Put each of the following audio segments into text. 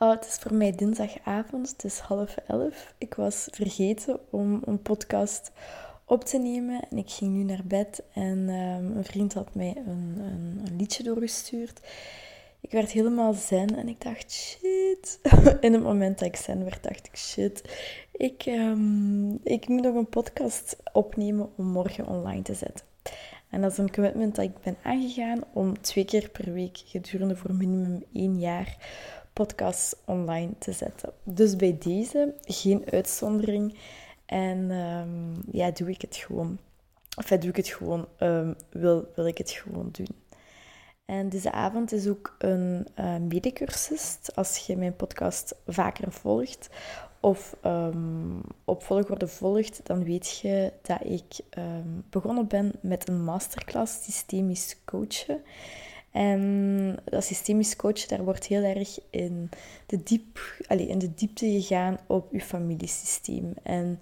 Oh, het is voor mij dinsdagavond, het is half elf. Ik was vergeten om een podcast op te nemen en ik ging nu naar bed en um, een vriend had mij een, een, een, liedje doorgestuurd. Ik werd helemaal zen en ik dacht, shit. In het moment dat ik zen werd, dacht ik, shit. Ik, um, ik moet nog een podcast opnemen om morgen online te zetten. En dat is een commitment dat ik ben aangegaan om twee keer per week gedurende voor minimum één jaar podcast online te zetten. Dus bij deze geen uitzondering. En um, ja, doe ik het gewoon. Of ja, doe ik het gewoon, um, wil, wil ik het gewoon doen. En deze avond is ook een uh. Als je mijn podcast vaker volgt of um, op volgorde volgt, dan weet je dat ik begonnen ben met een masterclass systemisch coachen. En dat systemisch coach, daar wordt heel erg in de, diep, allez, in de diepte gegaan op je familiesysteem. En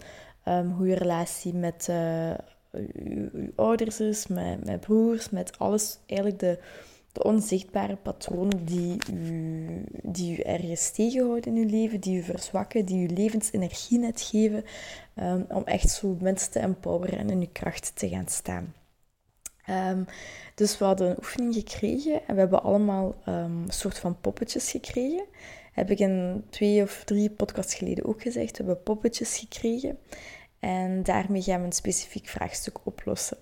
um, hoe je relatie met uh, je, ouders is, met, met broers, met alles. Eigenlijk de, de onzichtbare patronen die u, die u ergens tegenhouden in uw leven, die u verzwakken, die u levensenergie net geven, um, om echt zo mensen te empoweren en in uw kracht te gaan staan. Um, dus we hadden een oefening gekregen en we hebben allemaal um, een soort van poppetjes gekregen. Heb ik in twee of drie podcasts geleden ook gezegd. We hebben poppetjes gekregen en daarmee gaan we een specifiek vraagstuk oplossen.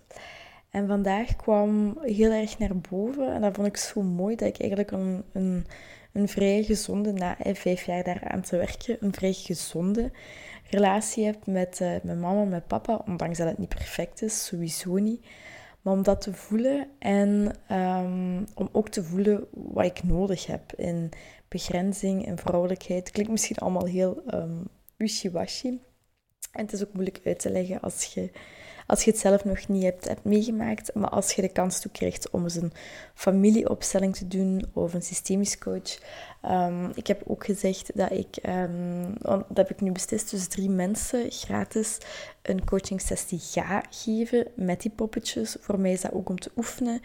En vandaag kwam heel erg naar boven en dat vond ik zo mooi dat ik eigenlijk een, een, een vrij gezonde, na vijf jaar daaraan te werken, een vrij gezonde relatie heb met uh, mijn mama en mijn papa. Ondanks dat het niet perfect is, sowieso niet. Maar om dat te voelen en um, om ook te voelen wat ik nodig heb in begrenzing en vrouwelijkheid. Klinkt misschien allemaal heel um, wishy-washy. En het is ook moeilijk uit te leggen als je als je het zelf nog niet hebt, hebt meegemaakt. Maar als je de kans toe krijgt om eens een familieopstelling te doen of een systemisch coach. Um, ik heb ook gezegd dat ik, um, dat heb ik nu beslist, dus drie mensen gratis een coaching sessie ga geven met die poppetjes. Voor mij is dat ook om te oefenen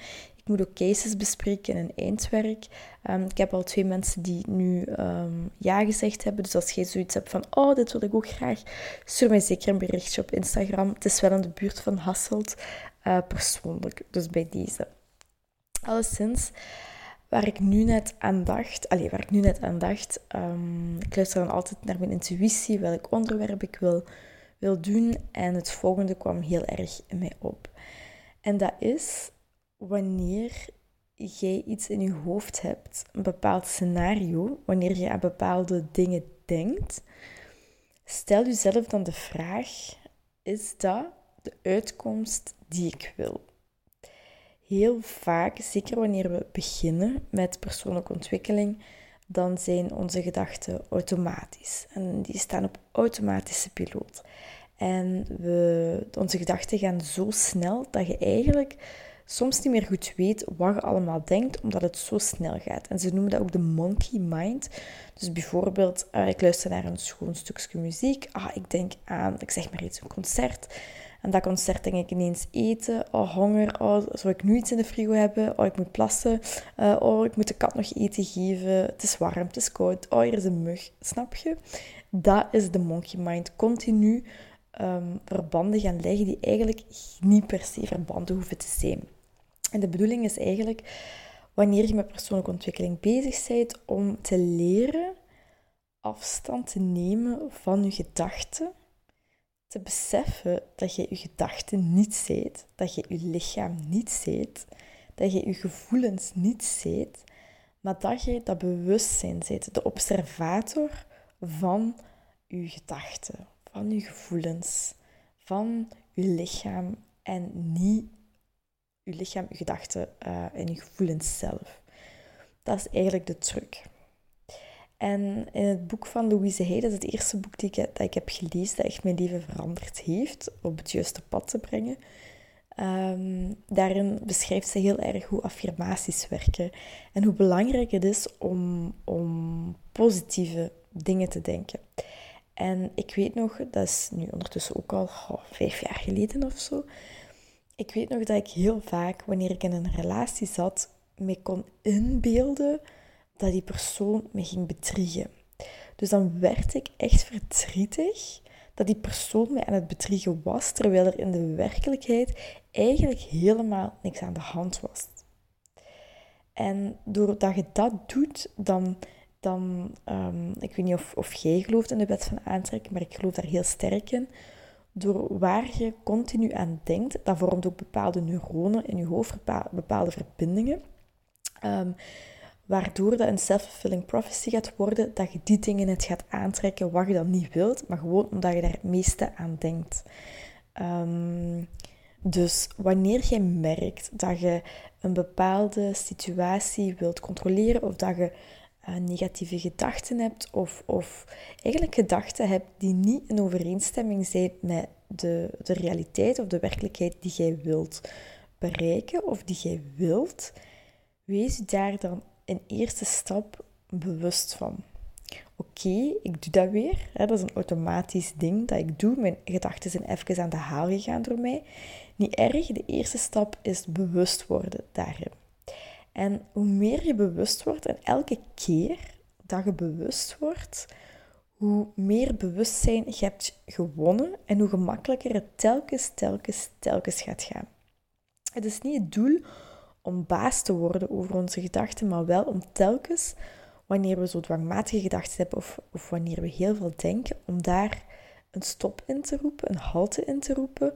moet ook cases bespreken en eindwerk. Um, ik heb al twee mensen die nu um, ja gezegd hebben. Dus als jij zoiets hebt van, oh, dit wil ik ook graag, stuur mij zeker een berichtje op Instagram. Het is wel in de buurt van Hasselt, uh, persoonlijk. Dus bij deze. Alleszins, waar ik nu net aan dacht, waar ik nu net aan dacht, um, ik luister dan altijd naar mijn intuïtie, welk onderwerp ik wil, wil doen. En het volgende kwam heel erg in mij op. En dat is wanneer jij iets in je hoofd hebt, een bepaald scenario, wanneer je aan bepaalde dingen denkt, stel jezelf dan de vraag: is dat de uitkomst die ik wil? Heel vaak, zeker wanneer we beginnen met persoonlijke ontwikkeling, dan zijn onze gedachten automatisch. En die staan op automatische piloot. En we, onze gedachten gaan zo snel dat je eigenlijk soms niet meer goed weet wat je allemaal denkt, omdat het zo snel gaat. En ze noemen dat ook de monkey mind. Dus bijvoorbeeld, uh, ik luister naar een schoon stukje muziek. Ah, ik denk aan, ik zeg maar iets, een concert. En dat concert denk ik ineens eten. Oh, honger. Oh, zou ik nu iets in de frigo hebben? Oh, ik moet plassen. Uh, oh, ik moet de kat nog eten geven. Het is warm, het is koud. Oh, hier is een mug. Snap je? Dat is de monkey mind. Continu um, verbanden gaan leggen die eigenlijk niet per se verbanden hoeven te zijn. En de bedoeling is eigenlijk, wanneer je met persoonlijke ontwikkeling bezig bent, om te leren afstand te nemen van je gedachten. Te beseffen dat je je gedachten niet ziet, dat je je lichaam niet ziet, dat je je gevoelens niet ziet, maar dat je dat bewustzijn bent, de observator van je gedachten, van je gevoelens, van je lichaam en niet je lichaam, je gedachten uh, en je gevoelens zelf. Dat is eigenlijk de truc. En in het boek van Louise Hay, dat is het eerste boek die ik, dat ik heb gelezen, dat echt mijn leven veranderd heeft, op het juiste pad te brengen. Um, daarin beschrijft ze heel erg hoe affirmaties werken en hoe belangrijk het is om, om positieve dingen te denken. En ik weet nog, dat is nu ondertussen ook al vijf jaar geleden of zo. Ik weet nog dat ik heel vaak, wanneer ik in een relatie zat, me kon inbeelden dat die persoon me ging bedriegen. Dus dan werd ik echt verdrietig dat die persoon mij aan het bedriegen was, terwijl er in de werkelijkheid eigenlijk helemaal niks aan de hand was. En doordat je dat doet, dan, dan um, ik weet niet of, of jij gelooft in de wet van aantrekking, maar ik geloof daar heel sterk in. Door waar je continu aan denkt, dat vormt ook bepaalde neuronen in je hoofd, bepaalde verbindingen. Um, waardoor dat een self-fulfilling prophecy gaat worden, dat je die dingen net gaat aantrekken wat je dan niet wilt, maar gewoon omdat je daar het meeste aan denkt. Um, dus wanneer je merkt dat je een bepaalde situatie wilt controleren of dat je uh, negatieve gedachten hebt of, of eigenlijk gedachten hebt die niet in overeenstemming zijn met de, de realiteit of de werkelijkheid die jij wilt bereiken of die jij wilt, wees daar dan een eerste stap bewust van. Oké, ik doe dat weer. Dat is een automatisch ding dat ik doe. Mijn gedachten zijn even aan de haal gegaan door mij. Niet erg, de eerste stap is bewust worden daarin. En hoe meer je bewust wordt, en elke keer dat je bewust wordt, hoe meer bewustzijn je hebt gewonnen en hoe gemakkelijker het telkens, telkens, telkens gaat gaan. Het is niet het doel om baas te worden over onze gedachten, maar wel om telkens, wanneer we zo dwangmatige gedachten hebben of, of wanneer we heel veel denken, om daar een stop in te roepen, een halte in te roepen.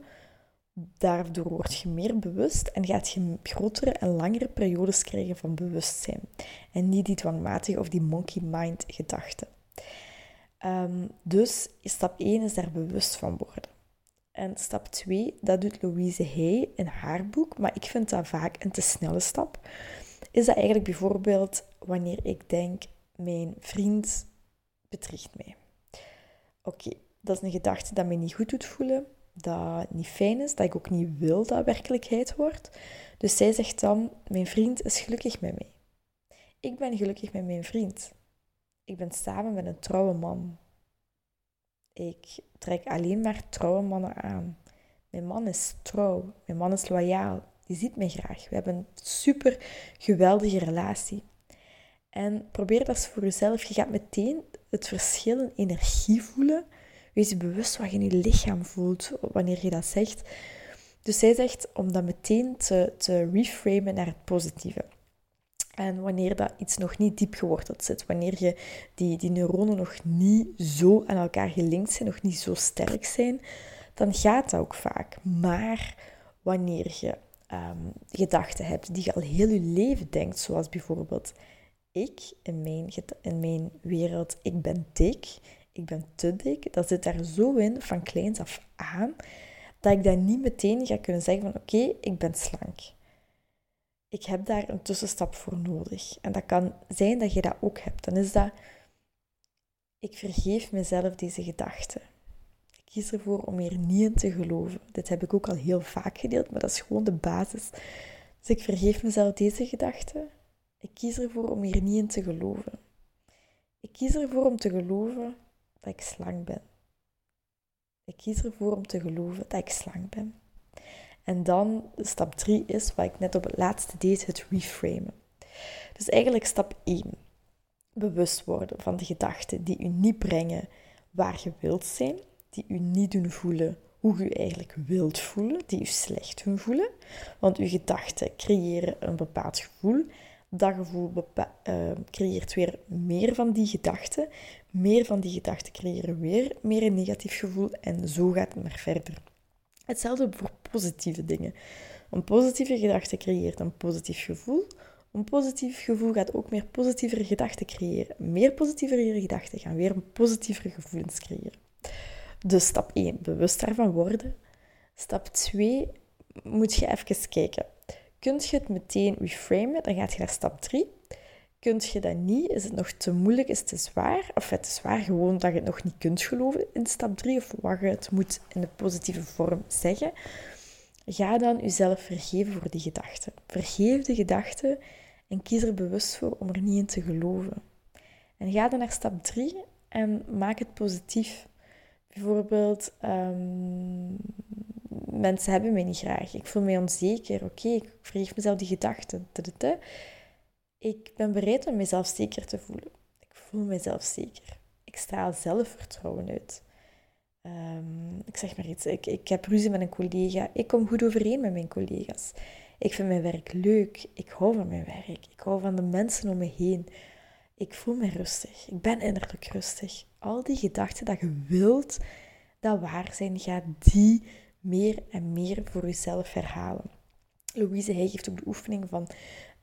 Daardoor word je meer bewust en gaat je grotere en langere periodes krijgen van bewustzijn. En niet die dwangmatige of die monkey mind gedachten. Um, dus stap 1 is daar bewust van worden. En stap 2, dat doet Louise Hay in haar boek, maar ik vind dat vaak een te snelle stap. Is dat eigenlijk bijvoorbeeld wanneer ik denk, mijn vriend bedriegt mij. Oké, dat is een gedachte dat mij niet goed doet voelen, dat niet fijn is, dat ik ook niet wil dat werkelijkheid wordt. Dus zij zegt dan, mijn vriend is gelukkig met mij. Ik ben gelukkig met mijn vriend. Ik ben samen met een trouwe man. Ik trek alleen maar trouwe mannen aan. Mijn man is trouw. Mijn man is loyaal. Die ziet mij graag. We hebben een super geweldige relatie. En probeer dat voor jezelf. Je gaat meteen het verschil in energie voelen. Wees je bewust wat je in je lichaam voelt wanneer je dat zegt. Dus zij zegt om dat meteen te, te reframen naar het positieve. En wanneer dat iets nog niet diep geworteld zit, wanneer je die, die neuronen nog niet zo aan elkaar gelinkt zijn, nog niet zo sterk zijn, dan gaat dat ook vaak. Maar wanneer je ehm, gedachten hebt die je al heel je leven denkt, zoals bijvoorbeeld ik in mijn, in mijn wereld, ik ben dik, ik ben te dik, dat zit daar zo in van kleins af aan, dat ik dan niet meteen ga kunnen zeggen van oké, ik ben slank ik heb daar een tussenstap voor nodig. En dat kan zijn dat je dat ook hebt. Dan is dat, ik vergeef mezelf deze gedachte. Ik kies ervoor om hier niet in te geloven. Dit heb ik ook al heel vaak gedeeld, maar dat is gewoon de basis. Dus ik vergeef mezelf deze gedachte. Ik kies ervoor om hier niet in te geloven. Ik kies ervoor om te geloven dat ik slang ben. Ik kies ervoor om te geloven dat ik slang ben. En dan stap 3 is, wat ik net op het laatste deed, het reframen. Dus eigenlijk stap 1. Bewust worden van de gedachten die u niet brengen waar je wilt zijn, die u niet doen voelen hoe u eigenlijk wilt voelen, die u slecht doen voelen. Want uw gedachten creëren een bepaald gevoel. Dat gevoel uh, creëert weer meer van die gedachten. Meer van die gedachten creëren weer meer een negatief gevoel. En zo gaat het maar verder. Hetzelfde voor positieve dingen. Een positieve gedachte creëert een positief gevoel. Een positief gevoel gaat ook meer positievere gedachten creëren. Meer positievere gedachten gaan weer positievere gevoelens creëren. Dus stap 1, bewust daarvan worden. Stap 2, moet je even kijken. Kunt je het meteen reframen? Dan gaat je naar stap 3. Kunt je dat niet? Is het nog te moeilijk? Is het te zwaar? Of het is zwaar gewoon dat je het nog niet kunt geloven in stap 3 of wat je het moet in de positieve vorm zeggen. Ga dan jezelf vergeven voor die gedachten. Vergeef de gedachten en kies er bewust voor om er niet in te geloven. En ga dan naar stap 3 en maak het positief. Bijvoorbeeld, um, mensen hebben mij niet graag. Ik voel me onzeker. Oké, ik vergeef mezelf die gedachten. Ik ben bereid om mezelf zeker te voelen. Ik voel mezelf zeker. Ik straal zelfvertrouwen uit. Um, ik zeg maar iets. Ik, ik heb ruzie met een collega. Ik kom goed overeen met mijn collega's. Ik vind mijn werk leuk. Ik hou van mijn werk. Ik hou van de mensen om me heen. Ik voel me rustig. Ik ben innerlijk rustig. Al die gedachten dat je wilt dat waar zijn, ga die meer en meer voor jezelf herhalen. Louise hij geeft ook de oefening van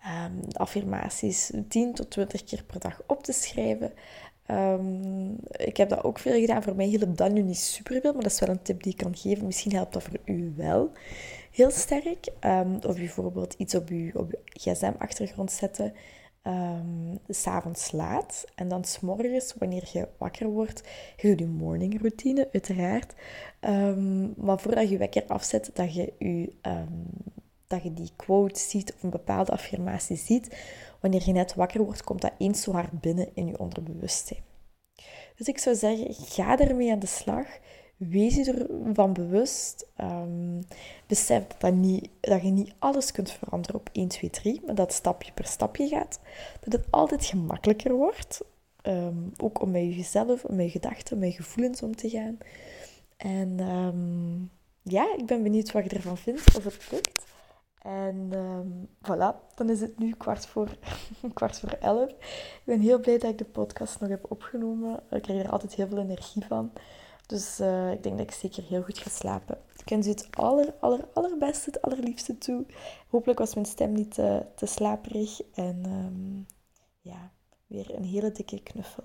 um, affirmaties 10 tot 20 keer per dag op te schrijven. Um, ik heb dat ook veel gedaan. Voor mij hielp dat nu niet superveel, maar dat is wel een tip die ik kan geven. Misschien helpt dat voor u wel heel sterk. Um, of bijvoorbeeld iets op uw, op uw gsm-achtergrond zetten. Um, s'avonds laat. En dan s'morgens, wanneer je wakker wordt, je doet je morning routine, uiteraard. maar voordat je wekker afzet, dat je, je, dat je die quote ziet of een bepaalde affirmatie ziet. Wanneer je net wakker wordt, komt dat eens zo hard binnen in je onderbewustzijn. Dus ik zou zeggen, ga ermee aan de slag. Wees je ervan bewust. Um, besef dat, niet, dat je niet alles kunt veranderen op 1, 2, 3, maar dat stapje per stapje gaat. Dat het altijd gemakkelijker wordt. Um, ook om met jezelf, met je gedachten, met je gevoelens om te gaan. En um, ja, ik ben benieuwd wat je ervan vindt, of het lukt. En um, voilà, dan is het nu kwart voor, kwart voor elf. Ik ben heel blij dat ik de podcast nog heb opgenomen. Ik krijg er altijd heel veel energie van. Dus uh, ik denk dat ik zeker heel goed ga slapen. Ik wens u het aller, aller, allerbeste, het allerliefste toe. Hopelijk was mijn stem niet te, te slaperig. En um, ja, weer een hele dikke knuffel.